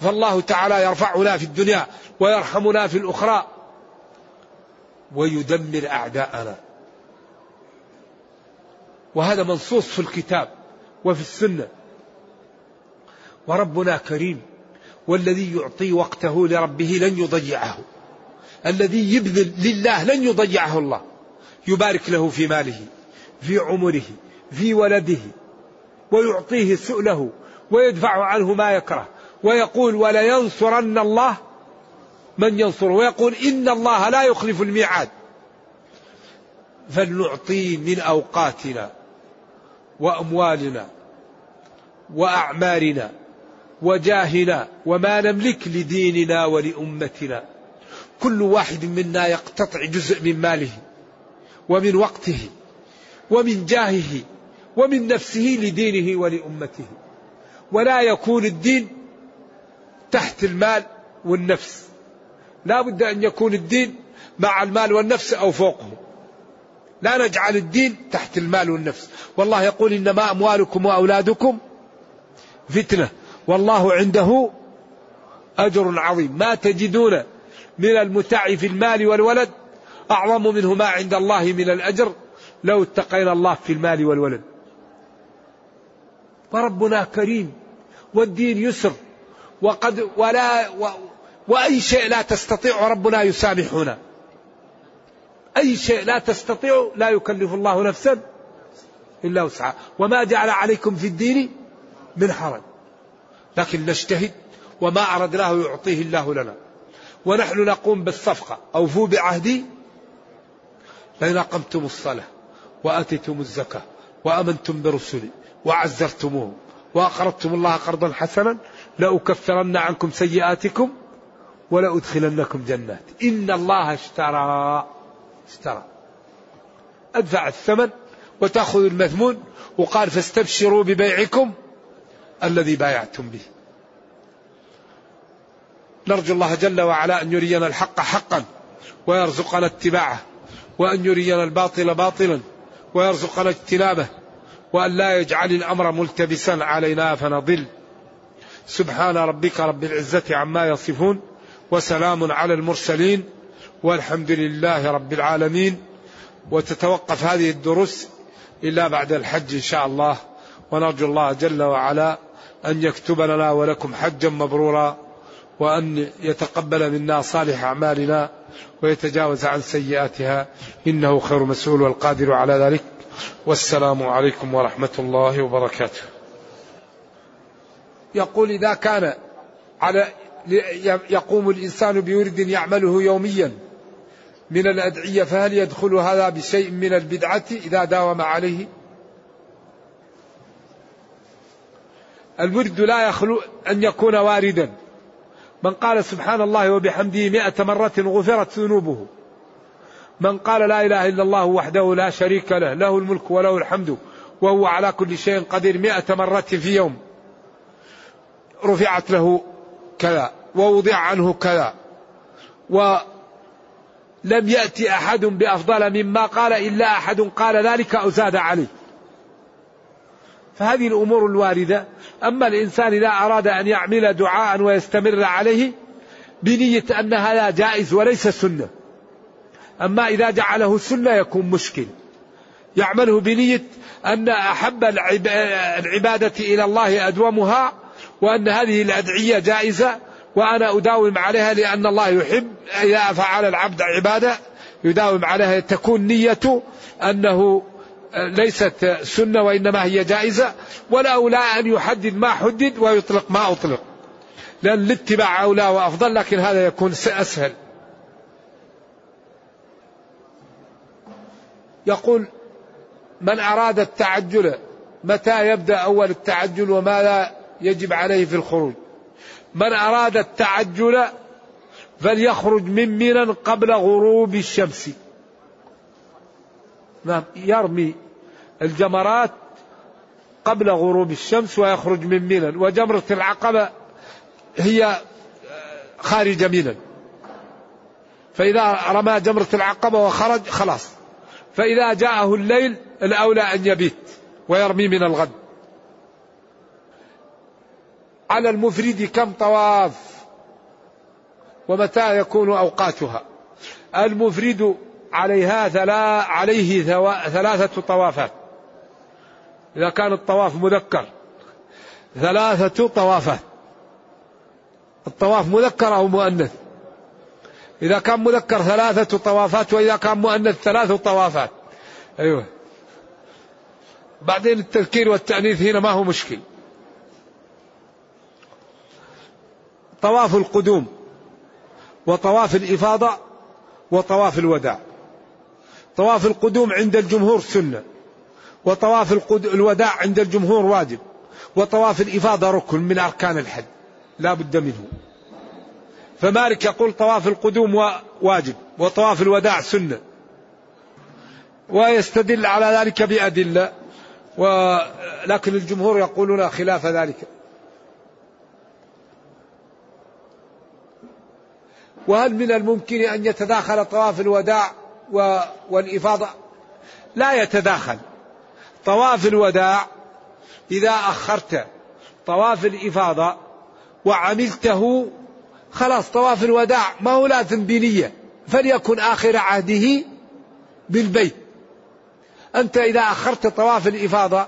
فالله تعالى يرفعنا في الدنيا ويرحمنا في الأخرى ويدمر أعداءنا. وهذا منصوص في الكتاب وفي السنة. وربنا كريم والذي يعطي وقته لربه لن يضيعه. الذي يبذل لله لن يضيعه الله. يبارك له في ماله في عمره في ولده ويعطيه سؤله ويدفع عنه ما يكره ويقول ولينصرن الله من ينصره ويقول إن الله لا يخلف الميعاد. فلنعطيه من أوقاتنا وأموالنا وأعمارنا وجاهنا وما نملك لديننا ولأمتنا. كل واحد منا يقتطع جزء من ماله ومن وقته ومن جاهه ومن نفسه لدينه ولأمته. ولا يكون الدين تحت المال والنفس. لا بد أن يكون الدين مع المال والنفس أو فوقه. لا نجعل الدين تحت المال والنفس. والله يقول إنما أموالكم وأولادكم فتنة. والله عنده أجر عظيم. ما تجدون من المتع في المال والولد أعظم منه ما عند الله من الأجر. لو اتقينا الله في المال والولد. فربنا كريم والدين يسر وقد ولا و وأي شيء لا تستطيع ربنا يسامحنا. أي شيء لا تستطيع لا يكلف الله نفسا إلا وسعها. وما جعل عليكم في الدين من حرج. لكن نجتهد وما أردناه يعطيه الله لنا. ونحن نقوم بالصفقة. أوفوا بعهدي فإن أقمتم الصلاة وآتيتم الزكاة وأمنتم برسلي وعزرتموهم وأقرضتم الله قرضا حسنا لأكفرن عنكم سيئاتكم ولأدخلنكم جنات. إن الله اشترى اشترى. أدفع الثمن وتأخذ المثمون وقال فاستبشروا ببيعكم الذي بايعتم به. نرجو الله جل وعلا أن يرينا الحق حقا ويرزقنا اتباعه وأن يرينا الباطل باطلا ويرزقنا اجتنابه وأن لا يجعل الأمر ملتبسا علينا فنضل. سبحان ربك رب العزة عما يصفون وسلام على المرسلين والحمد لله رب العالمين. وتتوقف هذه الدروس إلا بعد الحج إن شاء الله. ونرجو الله جل وعلا أن يكتب لنا ولكم حجا مبرورا. وأن يتقبل منا صالح أعمالنا ويتجاوز عن سيئاتها. إنه خير مسؤول والقادر على ذلك. والسلام عليكم ورحمة الله وبركاته. يقول إذا كان على يقوم الإنسان بورد يعمله يوميا من الأدعية فهل يدخل هذا بشيء من البدعة إذا داوم عليه؟ الورد لا يخلو أن يكون واردا. من قال سبحان الله وبحمده مئة مرة غفرت ذنوبه. من قال لا إله إلا الله وحده لا شريك له له الملك وله الحمد وهو على كل شيء قدير مئة مرة في يوم. رفعت له كذا ووضع عنه كذا. ولم يأتي أحد بأفضل مما قال إلا أحد قال ذلك أو زاد عليه فهذه الأمور الواردة. أما الإنسان إذا أراد أن يعمل دعاء ويستمر عليه بنية أن هذا جائز وليس سنة. أما إذا جعله سنة يكون مشكل. يعمله بنية أن أحب العبادة إلى الله أدومها وأن هذه الأدعية جائزة وأنا أداوم عليها لأن الله يحب إذا فعل العبد عبادة يداوم عليها. تكون نيته أنه ليست سنة وإنما هي جائزة ولا أولى أن يحدد ما حدد ويطلق ما أطلق. لأن الاتباع أولى وأفضل لكن هذا يكون أسهل. يقول من أراد التعجل متى يبدأ أول التعجل وماذا يجب عليه في الخروج؟ من أراد التعجل فليخرج من منى قبل غروب الشمس. يرمي الجمرات قبل غروب الشمس ويخرج من منى وجمرة العقبة هي خارج منى فإذا رمى جمرة العقبة وخرج خلاص. فإذا جاءه الليل الأولى أن يبيت ويرمي من الغد. على المفرد كم طواف ومتى يكون أوقاتها؟ المفرد عليها ثلا عليه ثلاثة طوافات. إذا كان الطواف مذكر. ثلاثة طوافات. الطواف مذكر أو مؤنث؟ إذا كان مذكر ثلاثة طوافات وإذا كان مؤنث ثلاث طوافات. أيوه. بعدين التذكير والتأنيث هنا ما هو مشكل. طواف القدوم وطواف الإفاضة وطواف الوداع. طواف القدوم عند الجمهور سنة وطواف الوداع عند الجمهور واجب وطواف الإفاضة ركن من أركان الحج لا بد منه. فمالك يقول طواف القدوم واجب وطواف الوداع سنة. ويستدل على ذلك بأدلة ولكن الجمهور يقولون خلاف ذلك. وهل من الممكن أن يتداخل طواف الوداع والإفاضة لا يتداخل. طواف الوداع إذا أخرت طواف الإفاضة وعملته خلاص طواف الوداع ما هو لازم بنية فليكن آخر عهده بالبيت. أنت إذا أخرت طواف الإفاضة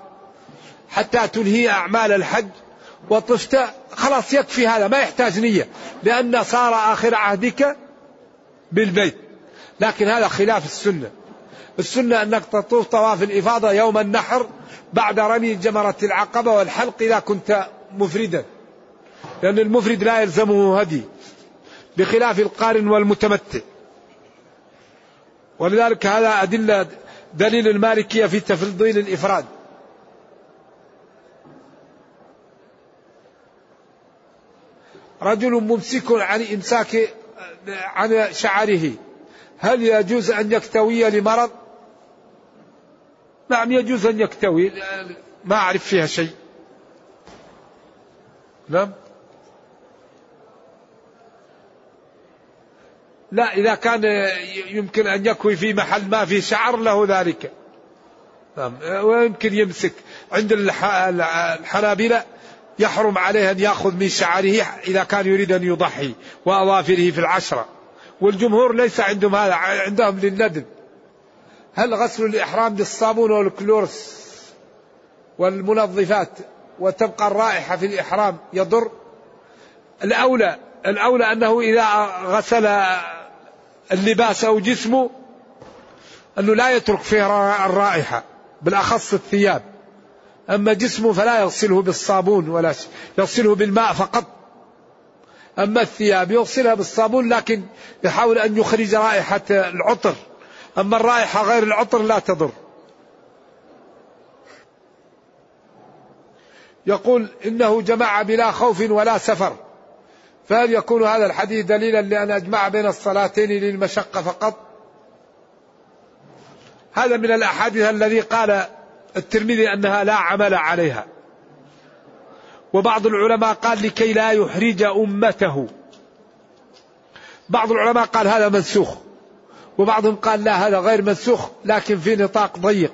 حتى تنهي أعمال الحج وطفت خلاص يكفي هذا ما يحتاج نية لأن صار آخر عهدك بالبيت. لكن هذا خلاف السنة. السنة أنك تطوف طواف الإفاضة يوم النحر بعد رمي جمرة العقبة والحلق إذا كنت مفردا. لأن المفرد لا يلزمه هدي بخلاف القارن والمتمتع. ولذلك هذا أدلة دليل المالكية في تفضيل الإفراد. رجل ممسك عن إمساك عن شعره. هل يجوز أن يكتوي لمرض؟ نعم يجوز أن يكتوي. ما أعرف فيها شيء. نعم. لا إذا كان يمكن أن يكوي في محل ما في شعر له ذلك. نعم. ويمكن يمسك. عند الحنابلة يحرم عليه أن يأخذ من شعره إذا كان يريد أن يضحي وأظافره في العشرة. والجمهور ليس عندهم هذا عندهم للندب هل غسل الإحرام بالصابون والكلورس والمنظفات وتبقى الرائحة في الإحرام يضر؟ الأولى الأولى أنه إذا غسل اللباس أو جسمه أنه لا يترك فيه الرائحة بالأخص الثياب. أما جسمه فلا يغسله بالصابون ولا يغسله بالماء فقط. أما الثياب يغسلها بالصابون لكن يحاول أن يخرج رائحة العطر. أما الرائحة غير العطر لا تضر. يقول إنه جمع بلا خوف ولا سفر. فهل يكون هذا الحديث دليلا لأن أجمع بين الصلاتين للمشقة فقط؟ هذا من الأحاديث الذي قال الترمذي أنها لا عمل عليها. وبعض العلماء قال لكي لا يحرج أمته. بعض العلماء قال هذا منسوخ. وبعضهم قال لا هذا غير منسوخ لكن في نطاق ضيق.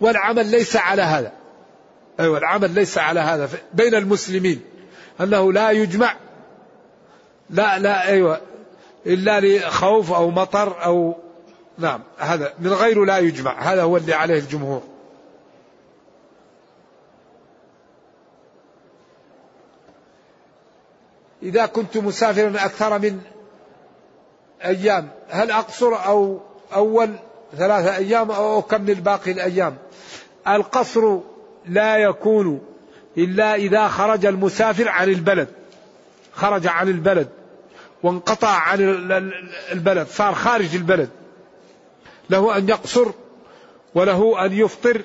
والعمل ليس على هذا. أيوة العمل ليس على هذا. بين المسلمين أنه لا يجمع لا لا أيوة إلا لخوف أو مطر أو نعم هذا من غيره لا يجمع. هذا هو اللي عليه الجمهور. إذا كنت مسافرا أكثر من أيام هل أقصر أو أول ثلاثة أيام أو أكمل باقي الأيام؟ القصر لا يكون إلا إذا خرج المسافر عن البلد خرج عن البلد وانقطع عن البلد صار خارج البلد. له أن يقصر وله أن يفطر.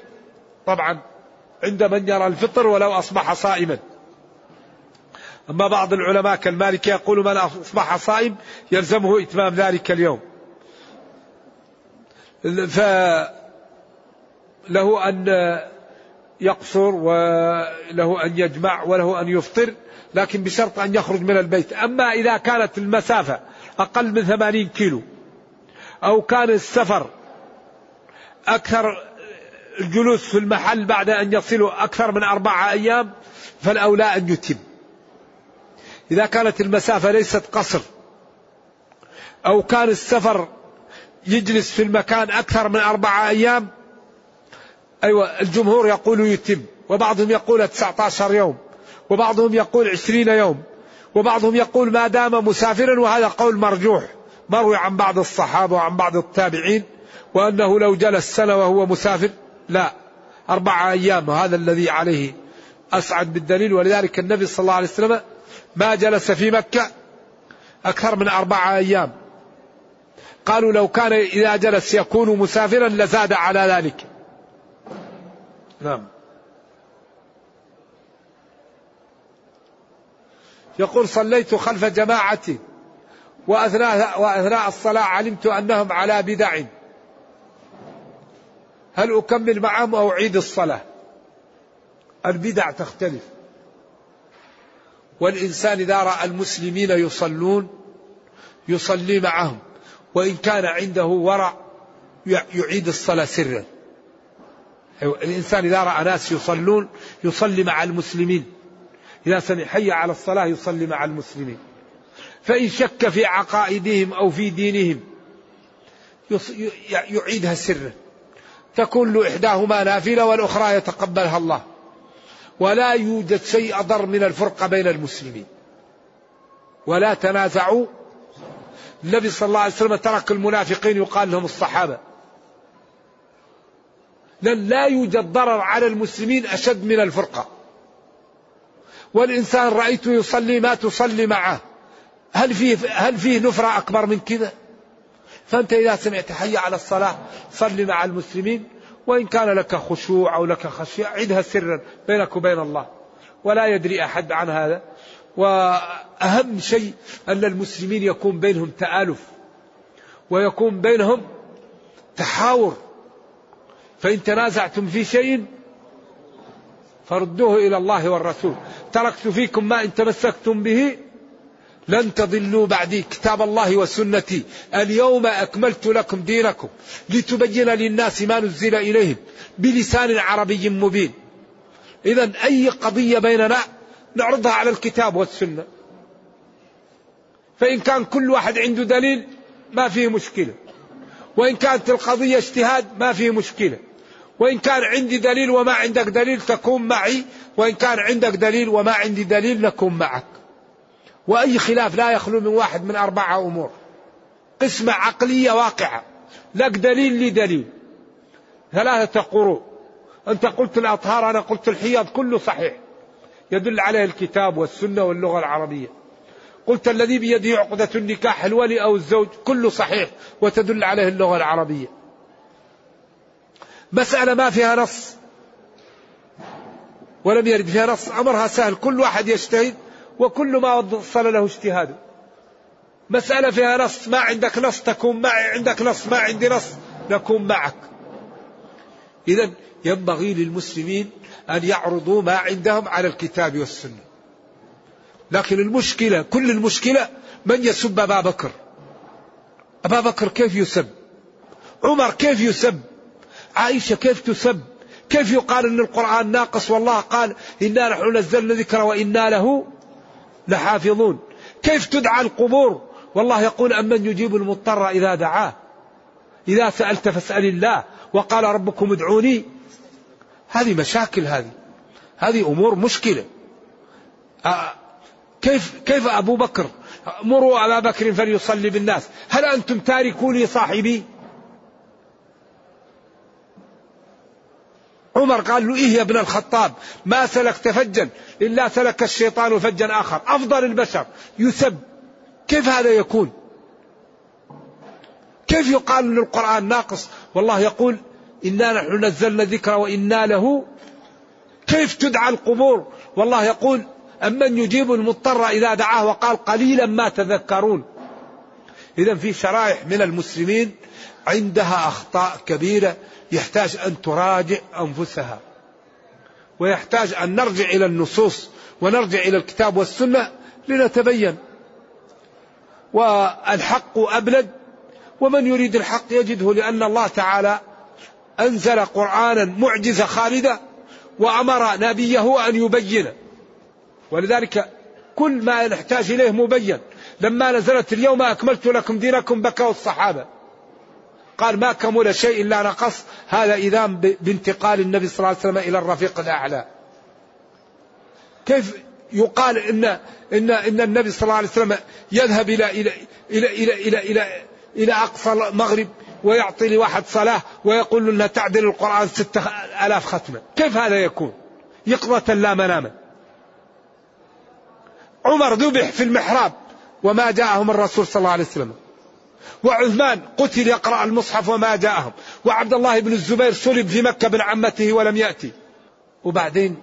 طبعا عند من يرى الفطر ولو أصبح صائما. أما بعض العلماء كالمالك يقول من أصبح صائم يلزمه إتمام ذلك اليوم. فله أن يقصر وله أن يجمع وله أن يفطر لكن بشرط أن يخرج من البيت. أما إذا كانت المسافة أقل من ثمانين كيلو أو كان السفر أكثر الجلوس في المحل بعد أن يصلوا أكثر من أربعة أيام فالأولى أن يتم. إذا كانت المسافة ليست قصر أو كان السفر يجلس في المكان أكثر من أربعة أيام أيوة الجمهور يقول يتم وبعضهم يقول 19 يوم وبعضهم يقول 20 يوم وبعضهم يقول ما دام مسافرا وهذا قول مرجوح مروي عن بعض الصحابة وعن بعض التابعين وأنه لو جلس سنة وهو مسافر لا أربعة أيام وهذا الذي عليه أسعد بالدليل ولذلك النبي صلى الله عليه وسلم ما جلس في مكة أكثر من أربعة أيام. قالوا لو كان إذا جلس يكون مسافرا لزاد على ذلك. نعم. يقول صليت خلف جماعة وأثناء, وأثناء الصلاة علمت أنهم على بدع. هل أكمل معهم أو أعيد الصلاة؟ البدع تختلف. والإنسان إذا رأى المسلمين يصلون يصلي معهم وإن كان عنده ورع يعيد الصلاة سرا. أيوة، الإنسان إذا رأى ناس يصلون يصلي مع المسلمين. إذا سمع حي على الصلاة يصلي مع المسلمين. فإن شك في عقائدهم أو في دينهم يعيدها سرا. تكون إحداهما نافلة والأخرى يتقبلها الله. ولا يوجد شيء أضر من الفرقة بين المسلمين. ولا تنازعوا. النبي صلى الله عليه وسلم ترك المنافقين يقال لهم الصحابة. لأن لا يوجد ضرر على المسلمين أشد من الفرقة. والإنسان رأيته يصلي ما تصلي معه. هل فيه, هل فيه نفرة أكبر من كذا؟ فأنت إذا سمعت حي على الصلاة صلي مع المسلمين. وإن كان لك خشوع أو لك خشية عدها سرا بينك وبين الله. ولا يدري أحد عن هذا. وأهم شيء أن المسلمين يكون بينهم تآلف ويكون بينهم تحاور. فإن تنازعتم في شيء فردوه إلى الله والرسول. تركت فيكم ما إن تمسكتم به لن تضلوا بعدي كتاب الله وسنتي. اليوم أكملت لكم دينكم لتبين للناس ما نزل إليهم بلسان عربي مبين. إذا أي قضية بيننا نعرضها على الكتاب والسنة. فإن كان كل واحد عنده دليل ما فيه مشكلة. وإن كانت القضية اجتهاد ما فيه مشكلة. وإن كان عندي دليل وما عندك دليل تكون معي. وإن كان عندك دليل وما عندي دليل نكون معك. وأي خلاف لا يخلو من واحد من أربعة أمور. قسمة عقلية واقعة. لك دليل لي دليل ثلاثة قروء أنت قلت الأطهار أنا قلت الحيض كله صحيح. يدل عليه الكتاب والسنة واللغة العربية. قلت الذي بيده عقدة النكاح الولي أو الزوج كله صحيح. وتدل عليه اللغة العربية. مسألة ما فيها نص. ولم يرد فيها نص. أمرها سهل. كل واحد يجتهد. وكل ما وصل له اجتهاده مسألة فيها نص. ما عندك نص تكون معي عندك نص ما عندي نص نكون معك. إذا ينبغي للمسلمين أن يعرضوا ما عندهم على الكتاب والسنة. لكن المشكلة كل المشكلة من يسب أبا بكر؟ أبا بكر كيف يسب؟ عمر كيف يسب؟ عائشة كيف تسب؟ كيف يقال أن القرآن ناقص؟ والله قال إنا نحن نزلنا ذكر وإنا له لحافظون. كيف تدعى القبور؟ والله يقول أمن يجيب المضطر إذا دعاه. إذا سألت فاسأل الله. وقال ربكم ادعوني. هذه مشاكل هذه. هذه أمور مشكلة. كيف كيف أبو بكر؟ مروا أبا بكر فليصلي بالناس. هل أنتم تاركوا لي صاحبي؟ عمر قال له إيه يا ابن الخطاب؟ ما سلكت فجا. إلا سلك الشيطان فجا آخر. أفضل البشر. يسب. كيف هذا يكون؟ كيف يقال أن القرآن ناقص؟ والله يقول إنا نحن نزلنا ذكر وإنا له. كيف تدعى القبور؟ والله يقول أمن يجيب المضطر إذا دعاه وقال قليلا ما تذكرون. إذا في شرائح من المسلمين عندها أخطاء كبيرة يحتاج أن تراجع أنفسها. ويحتاج أن نرجع إلى النصوص ونرجع إلى الكتاب والسنة لنتبين. والحق أبلد ومن يريد الحق يجده لأن الله تعالى أنزل قرآنا معجزة خالدة وأمر نبيه أن يبين. ولذلك كل ما نحتاج إليه مبين. لما نزلت اليوم أكملت لكم دينكم بكوا الصحابة. قال ما كمل شيء إلا نقص. هذا إذان بانتقال النبي صلى الله عليه وسلم إلى الرفيق الأعلى. كيف يقال إن إن إن النبي صلى الله عليه وسلم يذهب إلى إلى إلى إلى إلى إلى, إلى أقصى المغرب ويعطي لواحد صلاة ويقول له تعدل القرآن ستة ألاف ختمة. كيف هذا يكون؟ يقظة لا مناما عمر ذبح في المحراب وما جاءهم الرسول صلى الله عليه وسلم. وعثمان قتل يقرأ المصحف وما جاءهم. وعبد الله بن الزبير صلب في مكة بن عمته ولم يأتي. وبعدين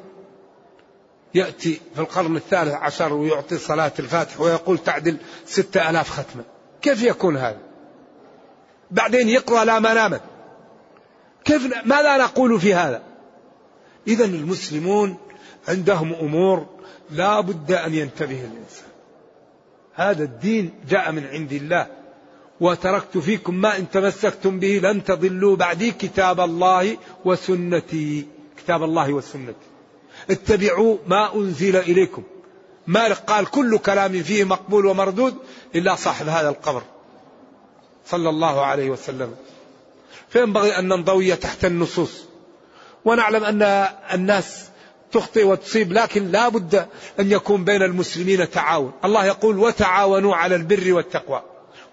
يأتي في القرن الثالث عشر ويعطي صلاة الفاتح ويقول تعدل ستة ألاف ختمة. كيف يكون هذا؟ بعدين يقرأ لا منامة. كيف ماذا نقول في هذا؟ إذا المسلمون عندهم أمور لا بد أن ينتبه الإنسان. هذا الدين جاء من عند الله. وتركت فيكم ما إن تمسكتم به لن تضلوا بعدي كتاب الله وسنتي. كتاب الله وسنتي. اتبعوا ما أنزل إليكم. مالك قال كل كلام فيه مقبول ومردود إلا صاحب هذا القبر. صلى الله عليه وسلم. فينبغي أن ننضوي تحت النصوص. ونعلم أن الناس تخطئ وتصيب لكن لا بد أن يكون بين المسلمين تعاون. الله يقول وتعاونوا على البر والتقوى.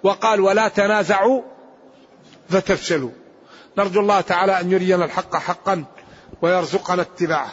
وقال ولا تنازعوا فتفشلوا. نرجو الله تعالى أن يرينا الحق حقا ويرزقنا اتباعه.